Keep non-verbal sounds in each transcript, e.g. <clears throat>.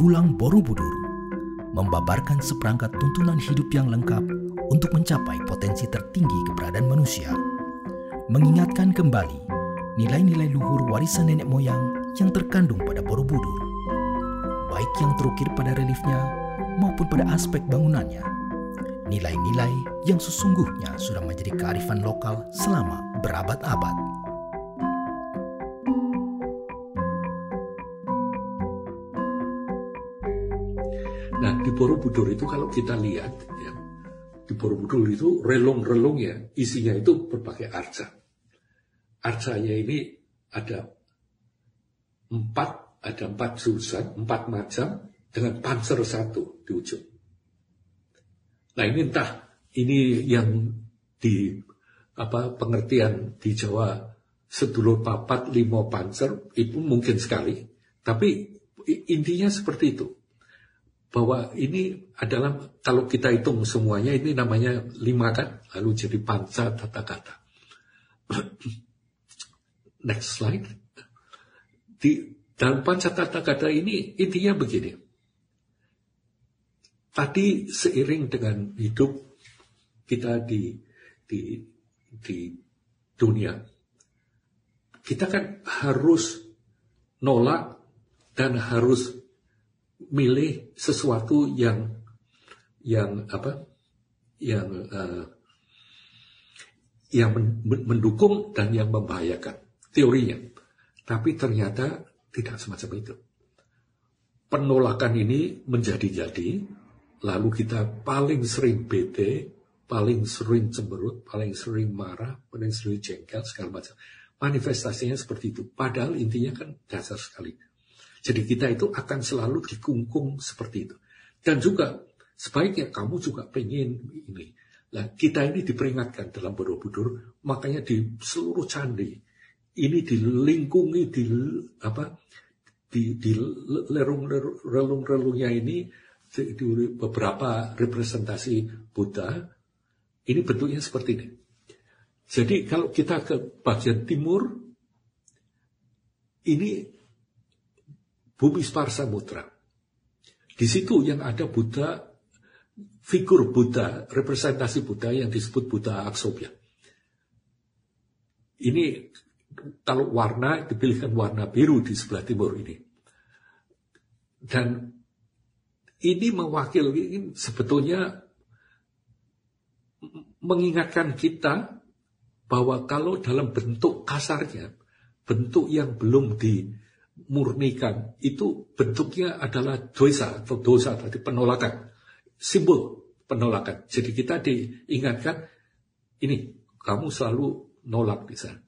Piulang Borobudur membabarkan seperangkat tuntunan hidup yang lengkap untuk mencapai potensi tertinggi keberadaan manusia, mengingatkan kembali nilai-nilai luhur warisan nenek moyang yang terkandung pada Borobudur, baik yang terukir pada reliefnya maupun pada aspek bangunannya. Nilai-nilai yang sesungguhnya sudah menjadi kearifan lokal selama berabad-abad. Nah, di Borobudur itu kalau kita lihat, ya, di Borobudur itu relung-relung ya, isinya itu berbagai arca. Arcanya ini ada empat, ada empat jurusan, empat macam, dengan panser satu di ujung. Nah ini entah ini yang di apa pengertian di Jawa sedulur papat limo panser itu mungkin sekali, tapi intinya seperti itu bahwa ini adalah kalau kita hitung semuanya ini namanya lima kan lalu jadi panca tata kata. <clears throat> Next slide. Di dalam panca tata kata ini intinya begini. Tadi seiring dengan hidup kita di di di dunia, kita kan harus nolak dan harus milih sesuatu yang yang apa? Yang uh, yang mendukung dan yang membahayakan teorinya. Tapi ternyata tidak semacam itu. Penolakan ini menjadi-jadi lalu kita paling sering bete paling sering cemberut paling sering marah paling sering jengkel segala macam. Manifestasinya seperti itu. Padahal intinya kan dasar sekali jadi kita itu akan selalu dikungkung seperti itu. Dan juga sebaiknya kamu juga pengen ini. Nah, kita ini diperingatkan dalam Borobudur, makanya di seluruh candi ini dilingkungi di apa di, di relung-relungnya ini di, di beberapa representasi Buddha ini bentuknya seperti ini. Jadi kalau kita ke bagian timur ini bumi Sparsa Mutra. Di situ yang ada Buddha, figur Buddha, representasi Buddha yang disebut Buddha Aksobya. Ini kalau warna dipilihkan warna biru di sebelah timur ini. Dan ini mewakili sebetulnya mengingatkan kita bahwa kalau dalam bentuk kasarnya, bentuk yang belum di murnikan. Itu bentuknya adalah dosa atau dosa tadi penolakan. Simbol penolakan. Jadi kita diingatkan ini kamu selalu nolak di sana.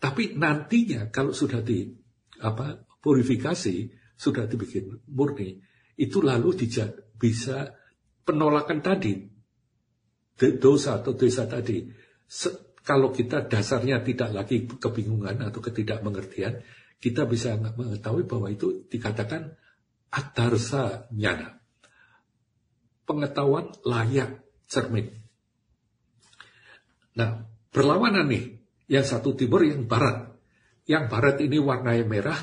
Tapi nantinya kalau sudah di apa purifikasi sudah dibikin murni itu lalu dijad, bisa penolakan tadi. Dosa atau dosa tadi. Kalau kita dasarnya tidak lagi kebingungan atau ketidakmengertian kita bisa mengetahui bahwa itu dikatakan adarsa nyana. Pengetahuan layak cermin. Nah, berlawanan nih. Yang satu timur, yang barat. Yang barat ini warnanya merah,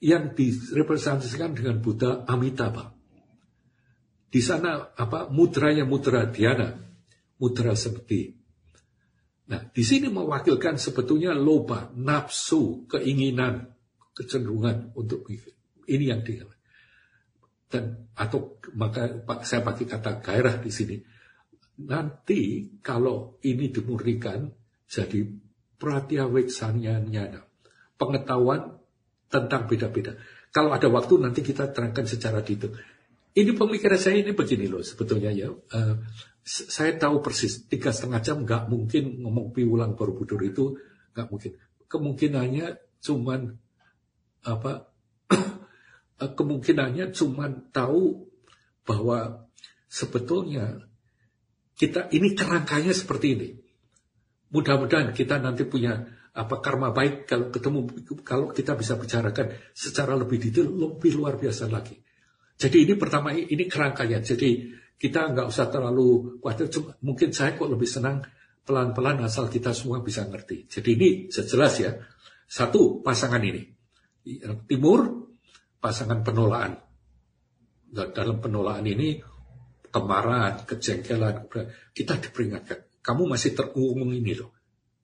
yang direpresentasikan dengan Buddha Amitabha. Di sana apa mudranya mudra Diana, mudra seperti Nah, di sini mewakilkan sebetulnya loba, nafsu, keinginan, kecenderungan untuk ini yang dia dan atau maka saya pakai kata gairah di sini. Nanti kalau ini dimurnikan jadi pratyaweksanya nyana, pengetahuan tentang beda-beda. Kalau ada waktu nanti kita terangkan secara detail. Ini pemikiran saya ini begini loh sebetulnya ya. Uh, saya tahu persis tiga setengah jam nggak mungkin ngomong piulang Borobudur itu nggak mungkin. Kemungkinannya cuman apa? <clears throat> kemungkinannya cuman tahu bahwa sebetulnya kita ini kerangkanya seperti ini. Mudah-mudahan kita nanti punya apa karma baik kalau ketemu kalau kita bisa bicarakan secara lebih detail lebih luar biasa lagi. Jadi ini pertama ini kerangkanya. Jadi kita nggak usah terlalu khawatir. Cuma, mungkin saya kok lebih senang pelan-pelan asal kita semua bisa ngerti. Jadi ini sejelas ya. Satu, pasangan ini. Timur, pasangan penolakan. dalam penolakan ini kemarahan, kejengkelan, kita diperingatkan. Kamu masih terungung ini loh.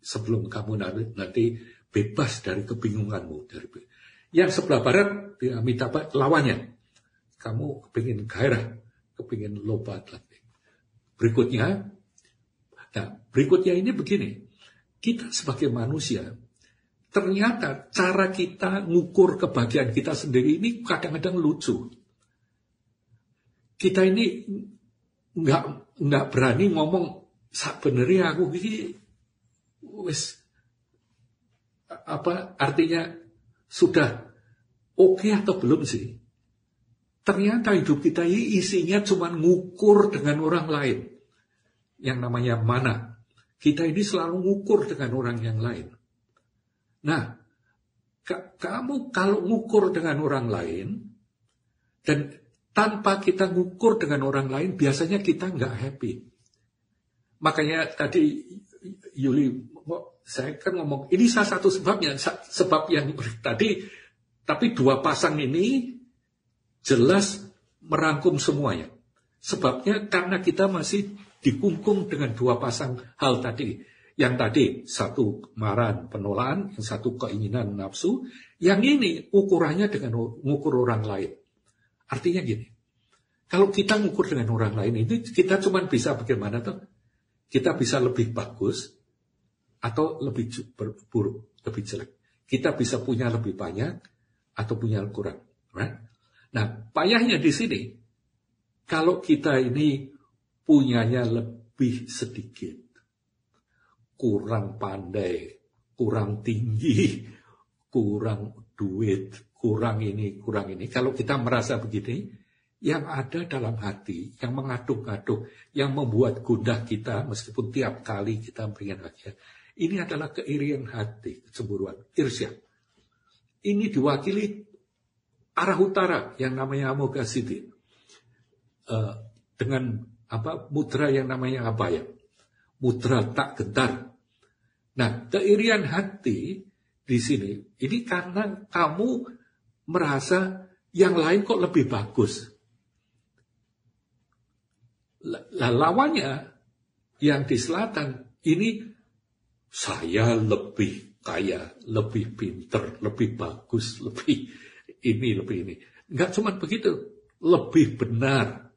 Sebelum kamu nanti bebas dari kebingunganmu. Dari yang sebelah barat minta? Lawannya. Kamu kepingin gairah, kepingin lomba atletik. Berikutnya, nah berikutnya ini begini. Kita sebagai manusia, ternyata cara kita ngukur kebahagiaan kita sendiri ini kadang-kadang lucu. Kita ini nggak nggak berani ngomong sebenarnya aku ini wes apa artinya sudah oke okay atau belum sih? Ternyata hidup kita ini isinya cuma ngukur dengan orang lain. Yang namanya mana. Kita ini selalu ngukur dengan orang yang lain. Nah, kamu kalau ngukur dengan orang lain, dan tanpa kita ngukur dengan orang lain, biasanya kita nggak happy. Makanya tadi Yuli, saya kan ngomong, ini salah satu sebabnya, sebab yang tadi, tapi dua pasang ini jelas merangkum semuanya. Sebabnya karena kita masih dikungkung dengan dua pasang hal tadi. Yang tadi satu kemarahan penolakan, yang satu keinginan nafsu, yang ini ukurannya dengan mengukur orang lain. Artinya gini, kalau kita ngukur dengan orang lain itu kita cuma bisa bagaimana tuh? Kita bisa lebih bagus atau lebih buruk, lebih jelek. Kita bisa punya lebih banyak atau punya kurang. Right? Nah, payahnya di sini, kalau kita ini punyanya lebih sedikit, kurang pandai, kurang tinggi, kurang duit, kurang ini, kurang ini. Kalau kita merasa begini, yang ada dalam hati, yang mengaduk-aduk, yang membuat gundah kita, meskipun tiap kali kita berikan bahagia, ini adalah keirian hati, kecemburuan, irsya. Ini diwakili arah utara yang namanya Amoga City. Uh, dengan apa mudra yang namanya apa ya? Mudra tak gentar. Nah, keirian hati di sini ini karena kamu merasa yang lain kok lebih bagus. Lah lawannya yang di selatan ini saya lebih kaya, lebih pinter, lebih bagus, lebih ini, lebih ini. Enggak cuma begitu, lebih benar.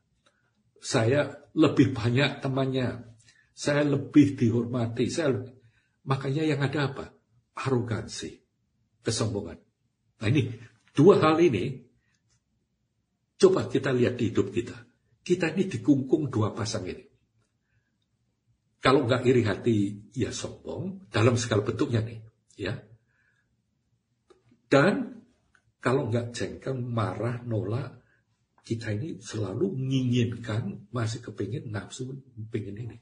Saya lebih banyak temannya. Saya lebih dihormati. Saya lebih... Makanya yang ada apa? Arogansi, kesombongan. Nah ini Dua hal ini, coba kita lihat di hidup kita. Kita ini dikungkung dua pasang ini. Kalau nggak iri hati, ya sombong dalam segala bentuknya nih, ya. Dan kalau nggak jengkel, marah, nolak, kita ini selalu menginginkan, masih kepingin nafsu, kepingin ini.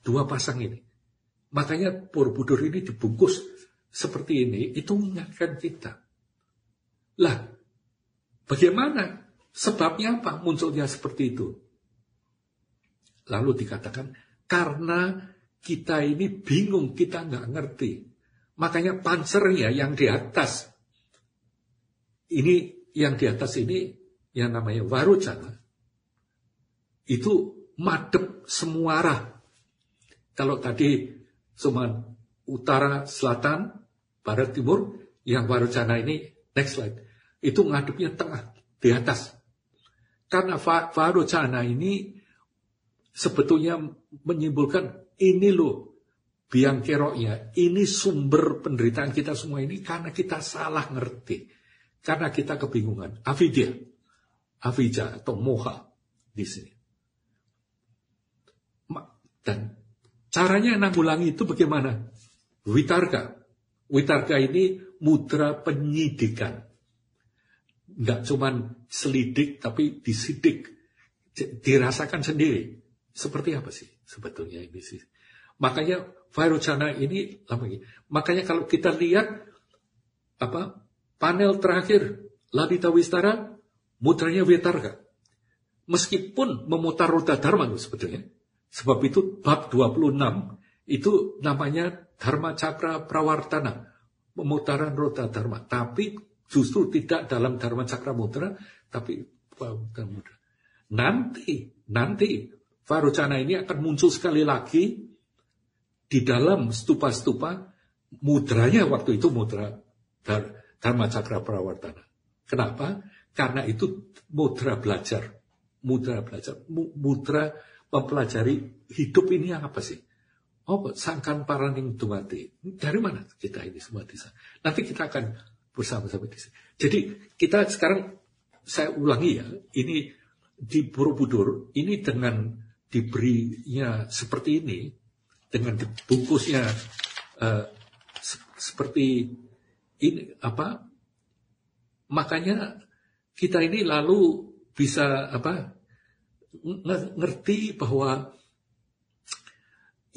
Dua pasang ini. Makanya Borobudur ini dibungkus seperti ini, itu mengingatkan kita lah, bagaimana? Sebabnya apa munculnya seperti itu? Lalu dikatakan, karena kita ini bingung, kita nggak ngerti. Makanya pansernya yang di atas, ini yang di atas ini, yang namanya warujana, itu madep semua arah. Kalau tadi cuma utara, selatan, barat, timur, yang warujana ini, next slide itu ngadepnya tengah di atas. Karena Cana ini sebetulnya menyimpulkan ini loh biang keroknya, ini sumber penderitaan kita semua ini karena kita salah ngerti. Karena kita kebingungan. Avidya, avija atau moha di sini. Dan caranya nanggulangi itu bagaimana? Witarga. Witarga ini mudra penyidikan nggak cuman selidik tapi disidik, dirasakan sendiri. Seperti apa sih sebetulnya ini sih? Makanya Vairocana ini. Makanya kalau kita lihat apa panel terakhir Ladita Wistara mutranya Vetarga. Meskipun memutar roda Dharma sebetulnya. Sebab itu bab 26 itu namanya Dharma Cakra Prawartana. Pemutaran roda Dharma. Tapi justru tidak dalam Dharma Cakra Mudra, tapi dan mudra. Nanti, nanti Varucana ini akan muncul sekali lagi di dalam stupa-stupa mudranya waktu itu mudra Cakra Prawartana. Kenapa? Karena itu mudra belajar. Mudra belajar. Mudra mempelajari hidup ini apa sih? Oh, sangkan paraning dumati. Dari mana kita ini semua di sana? Nanti kita akan bersama-sama di sini. Jadi kita sekarang saya ulangi ya, ini di Borobudur ini dengan diberinya seperti ini, dengan dibungkusnya uh, se seperti ini apa? Makanya kita ini lalu bisa apa? ngerti bahwa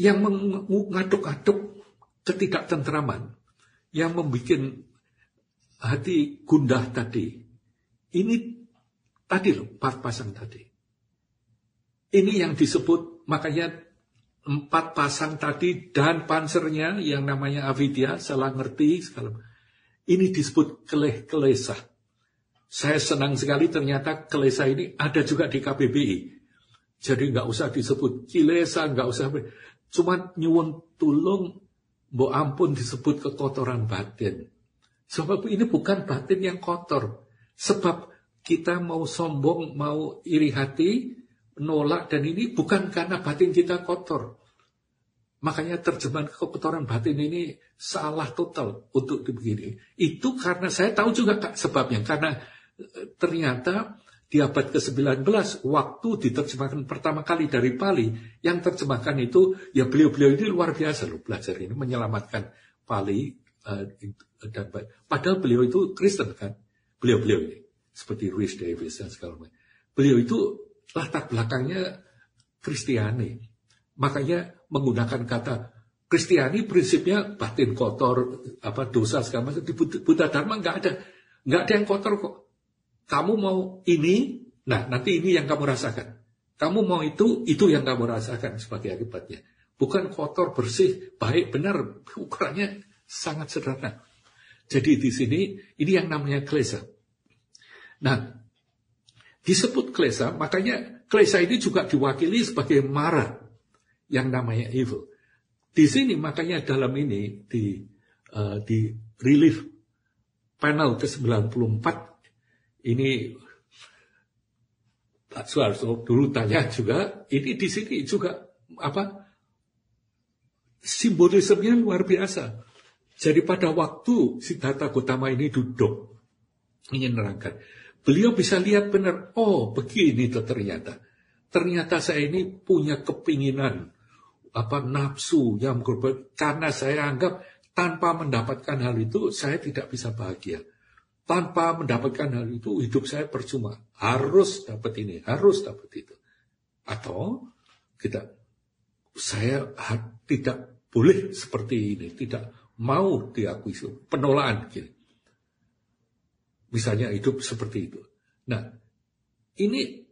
yang mengaduk-aduk ketidaktentraman, yang membuat hati gundah tadi, ini tadi loh, empat pasang tadi. Ini yang disebut, makanya empat pasang tadi dan pansernya yang namanya avidya, salah ngerti, segala ini disebut keleh kelesah. Saya senang sekali ternyata kelesa ini ada juga di KBBI. Jadi nggak usah disebut kilesa, nggak usah, cuma nyuwun tulung, bo ampun disebut kekotoran batin. Sebab ini bukan batin yang kotor. Sebab kita mau sombong, mau iri hati, nolak dan ini bukan karena batin kita kotor. Makanya terjemahan kekotoran batin ini salah total untuk begini. Itu karena saya tahu juga kak, sebabnya. Karena e, ternyata di abad ke-19 waktu diterjemahkan pertama kali dari Pali yang terjemahkan itu ya beliau-beliau ini luar biasa loh belajar ini menyelamatkan Pali uh, dan padahal beliau itu Kristen kan beliau-beliau ini seperti Rhys Davis dan segala macam. Beliau itu latar belakangnya Kristiani. Makanya menggunakan kata Kristiani prinsipnya batin kotor, apa dosa segala macam. Di Buddha Dharma nggak ada, nggak ada yang kotor kok. Kamu mau ini, nah nanti ini yang kamu rasakan. Kamu mau itu, itu yang kamu rasakan sebagai akibatnya. Bukan kotor, bersih, baik, benar. Ukurannya sangat sederhana. Jadi di sini, ini yang namanya klesa. Nah, disebut klesa, makanya klesa ini juga diwakili sebagai marah yang namanya evil. Di sini makanya dalam ini di uh, di relief panel ke-94 ini Pak Suarso dulu tanya juga, ini di sini juga apa simbolismenya luar biasa. Jadi pada waktu Siddhartha Gautama ini duduk ingin nerangkan, Beliau bisa lihat benar, oh begini ternyata. Ternyata saya ini punya kepinginan, apa nafsu yang berbuat, karena saya anggap tanpa mendapatkan hal itu saya tidak bisa bahagia. Tanpa mendapatkan hal itu hidup saya percuma. Harus dapat ini, harus dapat itu. Atau kita, saya tidak boleh seperti ini, tidak mau diakui penolakan. Gitu. Misalnya hidup seperti itu. Nah, ini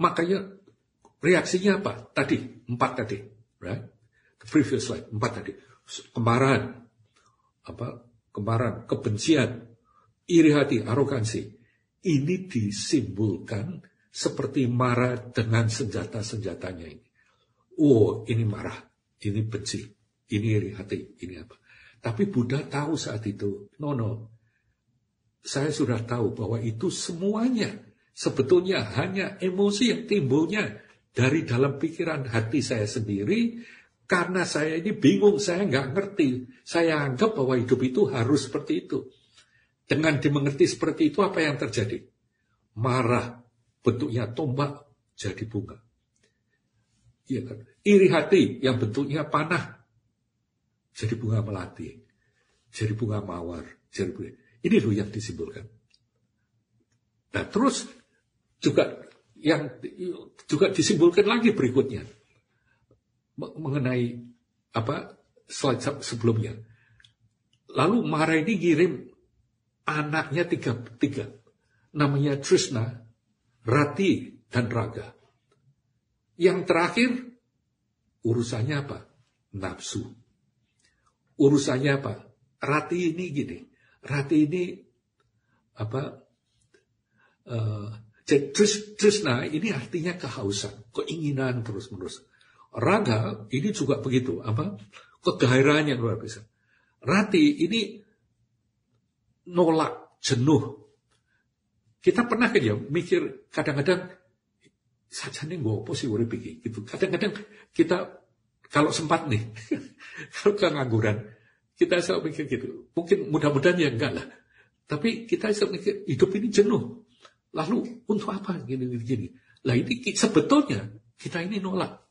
makanya reaksinya apa? Tadi, empat tadi. Right? The previous slide, empat tadi. Kemarahan, apa kemarahan, kebencian, iri hati, arogansi. Ini disimbolkan seperti marah dengan senjata-senjatanya ini. Oh, ini marah, ini benci, ini iri hati, ini apa. Tapi Buddha tahu saat itu, no, no, saya sudah tahu bahwa itu semuanya sebetulnya hanya emosi yang timbulnya dari dalam pikiran hati saya sendiri karena saya ini bingung, saya nggak ngerti. Saya anggap bahwa hidup itu harus seperti itu. Dengan dimengerti seperti itu apa yang terjadi? Marah, bentuknya tombak jadi bunga. Iya kan? Iri hati yang bentuknya panah jadi bunga melati, jadi bunga mawar, jadi bunga. Ini loh yang disimbolkan. Nah terus juga yang juga disimbolkan lagi berikutnya mengenai apa slide sebelumnya. Lalu Mara ini ngirim anaknya tiga, tiga. Namanya Trishna, Rati, dan Raga. Yang terakhir, urusannya apa? Nafsu. Urusannya apa? Rati ini gini, Rati ini apa uh, Trisna ini artinya kehausan, keinginan terus-menerus. Raga ini juga begitu, apa? Kegairahan yang luar biasa. Rati ini nolak, jenuh. Kita pernah kan ya mikir kadang-kadang saja nih gue sih urip gitu. Kadang-kadang kita kalau sempat nih, <laughs> kalau kengangguran, kita selalu mikir gitu. Mungkin mudah-mudahan ya enggak lah. Tapi kita selalu mikir hidup ini jenuh. Lalu untuk apa gini-gini? Lah ini sebetulnya kita ini nolak.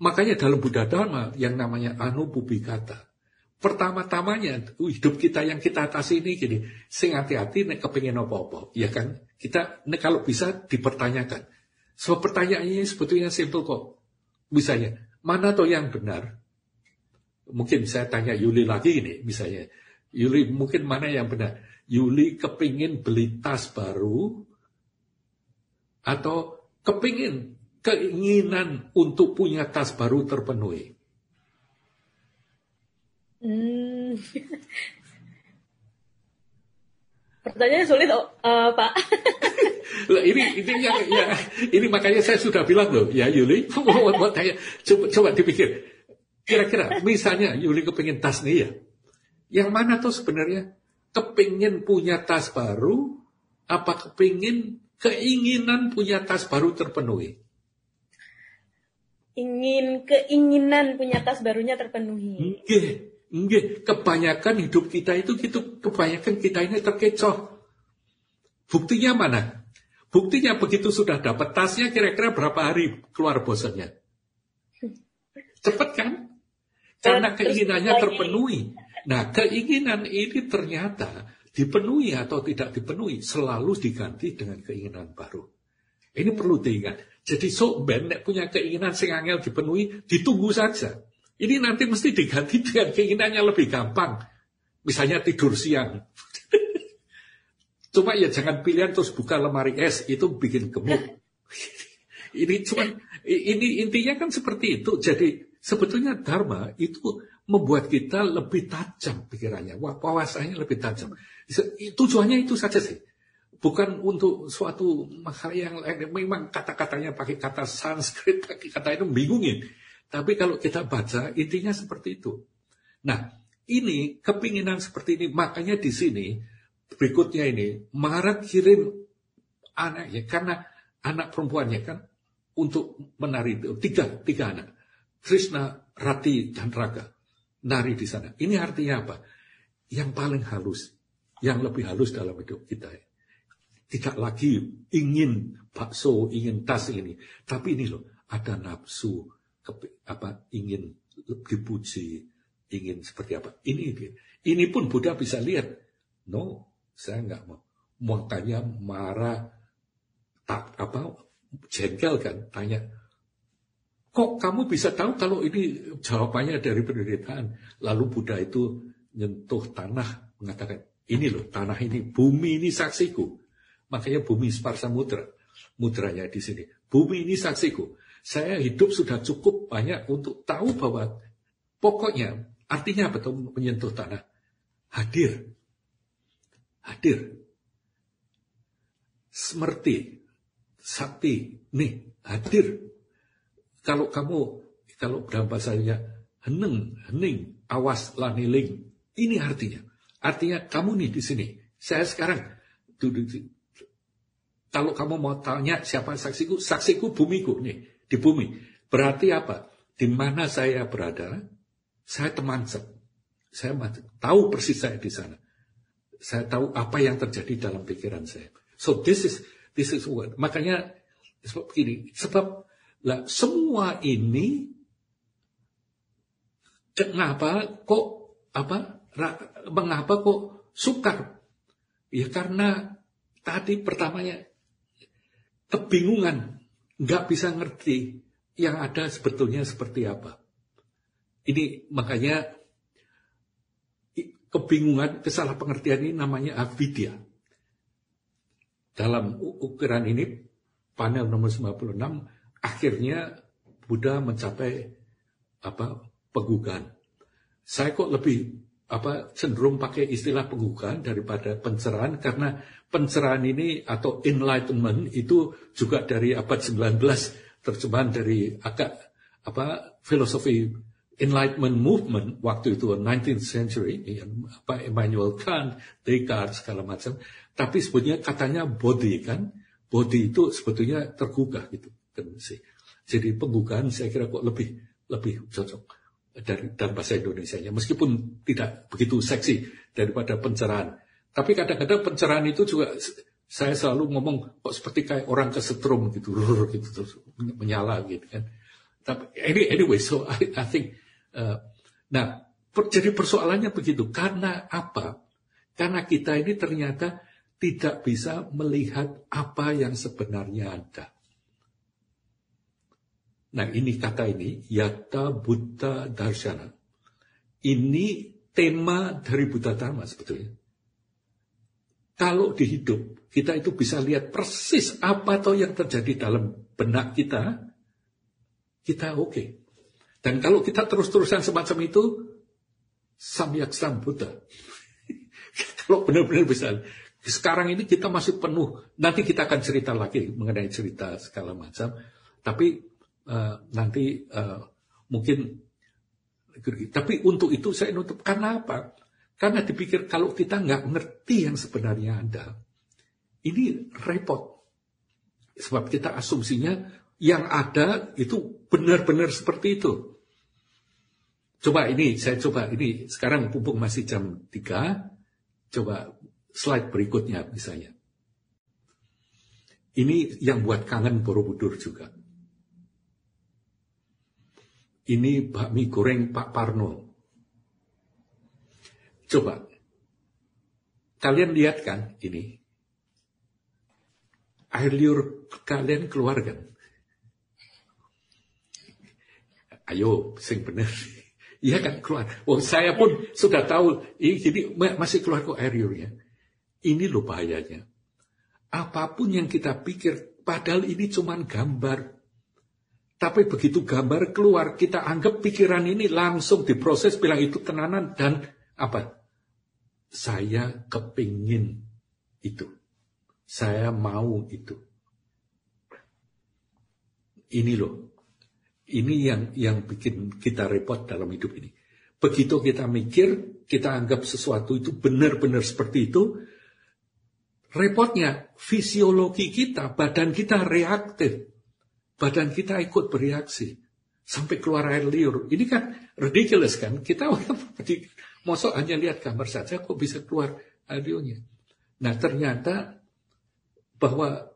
Makanya dalam Buddha Dharma yang namanya kata. Pertama-tamanya hidup kita yang kita atasi ini gini, sing hati-hati nek kepingin apa-apa, ya kan? Kita nek kalau bisa dipertanyakan. Sebab pertanyaannya sebetulnya simpel kok. Misalnya, mana tuh yang benar? Mungkin saya tanya Yuli lagi ini, misalnya. Yuli mungkin mana yang benar? Yuli kepingin beli tas baru, atau kepingin keinginan untuk punya tas baru terpenuhi? Hmm. <laughs> Pertanyaannya sulit, oh, uh, Pak. <laughs> ini ini yang, ya, ini makanya saya sudah bilang loh, ya Yuli, <laughs> mau, mau tanya, coba, coba dipikir. Kira-kira, misalnya Yuli kepingin tas nih ya, yang mana tuh sebenarnya kepingin punya tas baru, apa kepingin keinginan punya tas baru terpenuhi? Ingin keinginan punya tas barunya terpenuhi. Nggih, nggih, kebanyakan hidup kita itu gitu, kebanyakan kita ini terkecoh. Buktinya mana? Buktinya begitu sudah dapat tasnya kira-kira berapa hari keluar bosannya? Cepat kan? Karena keinginannya terpenuhi. Nah, keinginan ini ternyata dipenuhi atau tidak dipenuhi selalu diganti dengan keinginan baru. Ini perlu diingat. Jadi sok ben punya keinginan sing angel dipenuhi, ditunggu saja. Ini nanti mesti diganti dengan keinginan yang lebih gampang. Misalnya tidur siang. <laughs> Cuma ya jangan pilihan terus buka lemari es, itu bikin gemuk. <laughs> ini cuma ini intinya kan seperti itu. Jadi sebetulnya dharma itu membuat kita lebih tajam pikirannya, wawasannya lebih tajam. Tujuannya itu saja sih. Bukan untuk suatu hal yang lain. Memang kata-katanya pakai kata Sanskrit, pakai kata itu bingungin. Tapi kalau kita baca, intinya seperti itu. Nah, ini kepinginan seperti ini. Makanya di sini, berikutnya ini, Marat kirim anaknya. Karena anak perempuannya kan, untuk menari itu. Tiga, tiga anak. Krishna, Rati, dan Raga. Nari di sana. Ini artinya apa? Yang paling halus yang lebih halus dalam hidup kita. Tidak lagi ingin bakso, ingin tas ini. Tapi ini loh, ada nafsu, apa ingin dipuji, ingin seperti apa. Ini ini pun Buddha bisa lihat. No, saya nggak mau. Makanya marah, tak apa, jengkel kan, tanya, kok kamu bisa tahu kalau ini jawabannya dari penderitaan? Lalu Buddha itu nyentuh tanah, mengatakan, ini loh, tanah ini, bumi ini saksiku. Makanya bumi Sparsa Mudra. Mudranya di sini. Bumi ini saksiku. Saya hidup sudah cukup banyak untuk tahu bahwa pokoknya artinya apa tuh menyentuh tanah? Hadir. Hadir. Semerti. Sakti. Nih, hadir. Kalau kamu, kalau dalam bahasanya heneng, hening, awas, laniling. Ini artinya. Artinya kamu nih di sini. Saya sekarang duduk kalau kamu mau tanya siapa saksiku, saksiku bumiku nih di bumi. Berarti apa? Di mana saya berada, saya teman saya tahu persis saya di sana. Saya tahu apa yang terjadi dalam pikiran saya. So this is this is what. Makanya sebab begini, sebab lah semua ini kenapa kok apa mengapa kok sukar? Ya karena tadi pertamanya kebingungan, nggak bisa ngerti yang ada sebetulnya seperti apa. Ini makanya kebingungan, kesalah pengertian ini namanya avidya. Dalam ukuran ini, panel nomor 96, akhirnya Buddha mencapai apa pegugan. Saya kok lebih apa cenderung pakai istilah penggugahan daripada pencerahan karena pencerahan ini atau enlightenment itu juga dari abad 19 terjemahan dari agak apa filosofi enlightenment movement waktu itu 19th century apa Immanuel Kant, Descartes segala macam. Tapi sebetulnya katanya body kan? Body itu sebetulnya tergugah gitu kan jadi penggugahan saya kira kok lebih lebih cocok dari dalam bahasa Indonesia nya meskipun tidak begitu seksi daripada pencerahan. Tapi kadang-kadang pencerahan itu juga saya selalu ngomong kok seperti kayak orang kesetrum gitu gitu terus menyala gitu kan. Tapi anyway so I, I think uh, nah per, jadi persoalannya begitu. Karena apa? Karena kita ini ternyata tidak bisa melihat apa yang sebenarnya ada Nah ini kata ini, Yata Buddha Darshana. Ini tema dari Buddha Dharma sebetulnya. Kalau di hidup, kita itu bisa lihat persis apa toh yang terjadi dalam benak kita, kita oke. Okay. Dan kalau kita terus-terusan semacam itu, samyak sam Buddha. <laughs> kalau benar-benar bisa. Sekarang ini kita masih penuh, nanti kita akan cerita lagi mengenai cerita segala macam. Tapi uh, nanti uh, mungkin tapi untuk itu saya nutup karena apa? Karena dipikir kalau kita nggak ngerti yang sebenarnya ada, ini repot. Sebab kita asumsinya yang ada itu benar-benar seperti itu. Coba ini, saya coba ini, sekarang pupuk masih jam 3, coba slide berikutnya misalnya. Ini yang buat kangen Borobudur juga. Ini bakmi goreng Pak Parno. Coba. Kalian lihat kan ini. Air liur kalian keluar kan? Ayo, sing bener. <laughs> Iya kan keluar. Oh, saya pun sudah tahu. Ini jadi masih keluar kok air liurnya. Ini loh bahayanya. Apa pun yang kita pikir, padahal ini cuma gambar. Tapi begitu gambar keluar, kita anggap pikiran ini langsung diproses, bilang itu tenanan dan apa? Saya kepingin itu. Saya mau itu. Ini loh. Ini yang yang bikin kita repot dalam hidup ini. Begitu kita mikir, kita anggap sesuatu itu benar-benar seperti itu, repotnya fisiologi kita, badan kita reaktif badan kita ikut bereaksi sampai keluar air liur. Ini kan ridiculous kan? Kita <laughs> mosok hanya lihat gambar saja kok bisa keluar air liurnya. Nah ternyata bahwa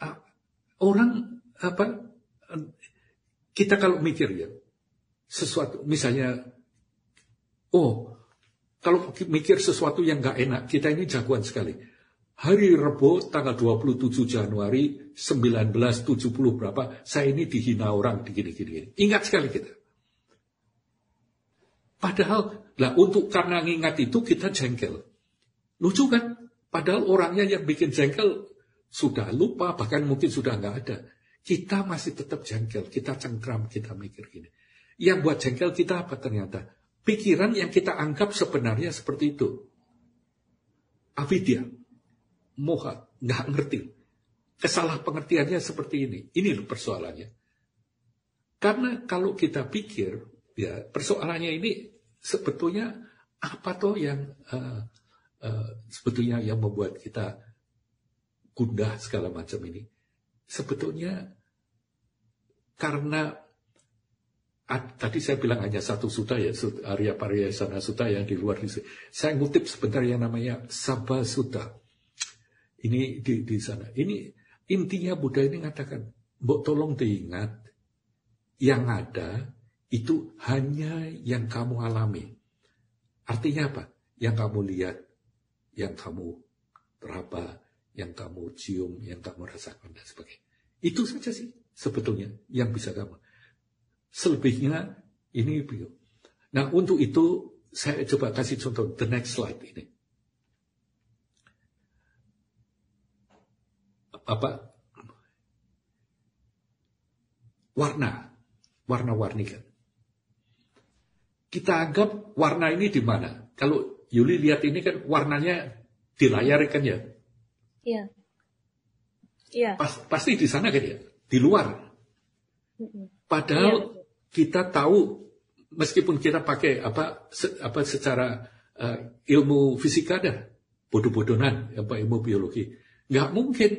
uh, orang apa kita kalau mikir ya sesuatu misalnya oh kalau mikir sesuatu yang nggak enak kita ini jagoan sekali Hari Rebo tanggal 27 Januari 1970 berapa, saya ini dihina orang di gini-gini. Ingat sekali kita. Padahal, lah untuk karena ingat itu kita jengkel. Lucu kan? Padahal orangnya yang bikin jengkel sudah lupa, bahkan mungkin sudah nggak ada. Kita masih tetap jengkel, kita cengkram, kita mikir gini. Yang buat jengkel kita apa ternyata? Pikiran yang kita anggap sebenarnya seperti itu. Avidya moha, nggak ngerti. Kesalah pengertiannya seperti ini. Ini loh persoalannya. Karena kalau kita pikir, ya persoalannya ini sebetulnya apa toh yang uh, uh, sebetulnya yang membuat kita gundah segala macam ini. Sebetulnya karena tadi saya bilang hanya satu suta ya, Arya Pariyasana Suta yang di luar itu. Saya ngutip sebentar yang namanya Sabha Suta. Ini di, di sana. Ini intinya Buddha ini mengatakan, Mbok tolong diingat, yang ada itu hanya yang kamu alami. Artinya apa? Yang kamu lihat, yang kamu teraba, yang kamu cium, yang kamu rasakan dan sebagainya. Itu saja sih sebetulnya yang bisa kamu. Selebihnya ini. Nah untuk itu saya coba kasih contoh the next slide ini. Apa warna, warna-warni kan. kita anggap warna ini di mana? Kalau Yuli lihat ini kan warnanya di layar kan ya? Iya. Iya. Pas, pasti di sana kan ya? Di luar. Padahal Iya. kita tahu meskipun kita pakai apa se- apa secara eh, ilmu fisika dah bodoh-bodohan apa ilmu biologi nggak mungkin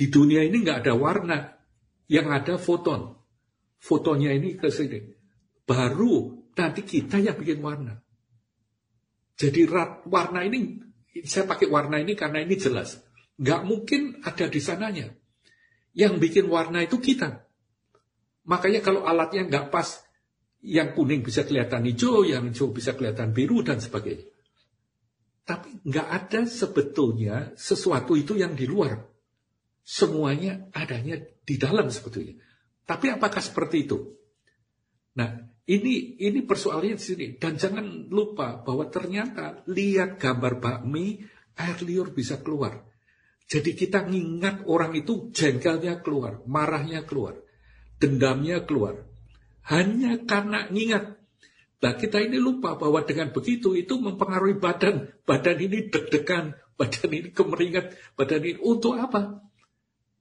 di dunia ini nggak ada warna. Yang ada foton. Fotonya ini ke sini. Baru nanti kita yang bikin warna. Jadi warna ini saya pakai warna ini karena ini jelas. Nggak mungkin ada di sananya. Yang bikin warna itu kita. Makanya kalau alatnya nggak pas, yang kuning bisa kelihatan hijau, yang hijau bisa kelihatan biru dan sebagainya. Tapi nggak ada sebetulnya sesuatu itu yang di luar. Semuanya adanya di dalam sebetulnya. Tapi apakah seperti itu? Nah, ini ini persoalannya di sini. Dan jangan lupa bahwa ternyata lihat gambar bakmi, air liur bisa keluar. Jadi kita ngingat orang itu jengkelnya keluar, marahnya keluar dendamnya keluar. Hanya karena ngingat. Nah kita ini lupa bahwa dengan begitu itu mempengaruhi badan. Badan ini deg-degan, badan ini kemeringat, badan ini untuk apa?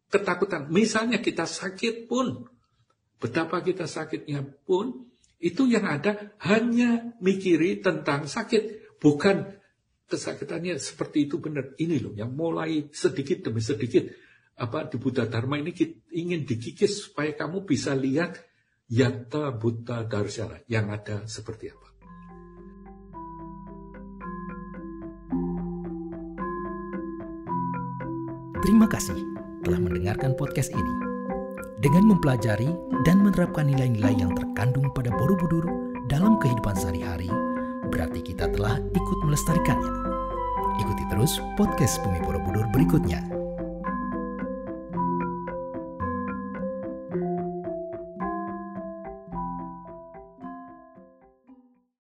Ketakutan. Misalnya kita sakit pun, betapa kita sakitnya pun, itu yang ada hanya mikiri tentang sakit. Bukan kesakitannya seperti itu benar. Ini loh yang mulai sedikit demi sedikit apa di Buddha Dharma ini ingin dikikis supaya kamu bisa lihat yata buddha darsana yang ada seperti apa. Terima kasih telah mendengarkan podcast ini. Dengan mempelajari dan menerapkan nilai-nilai yang terkandung pada Borobudur dalam kehidupan sehari-hari, berarti kita telah ikut melestarikannya. Ikuti terus podcast Bumi Borobudur berikutnya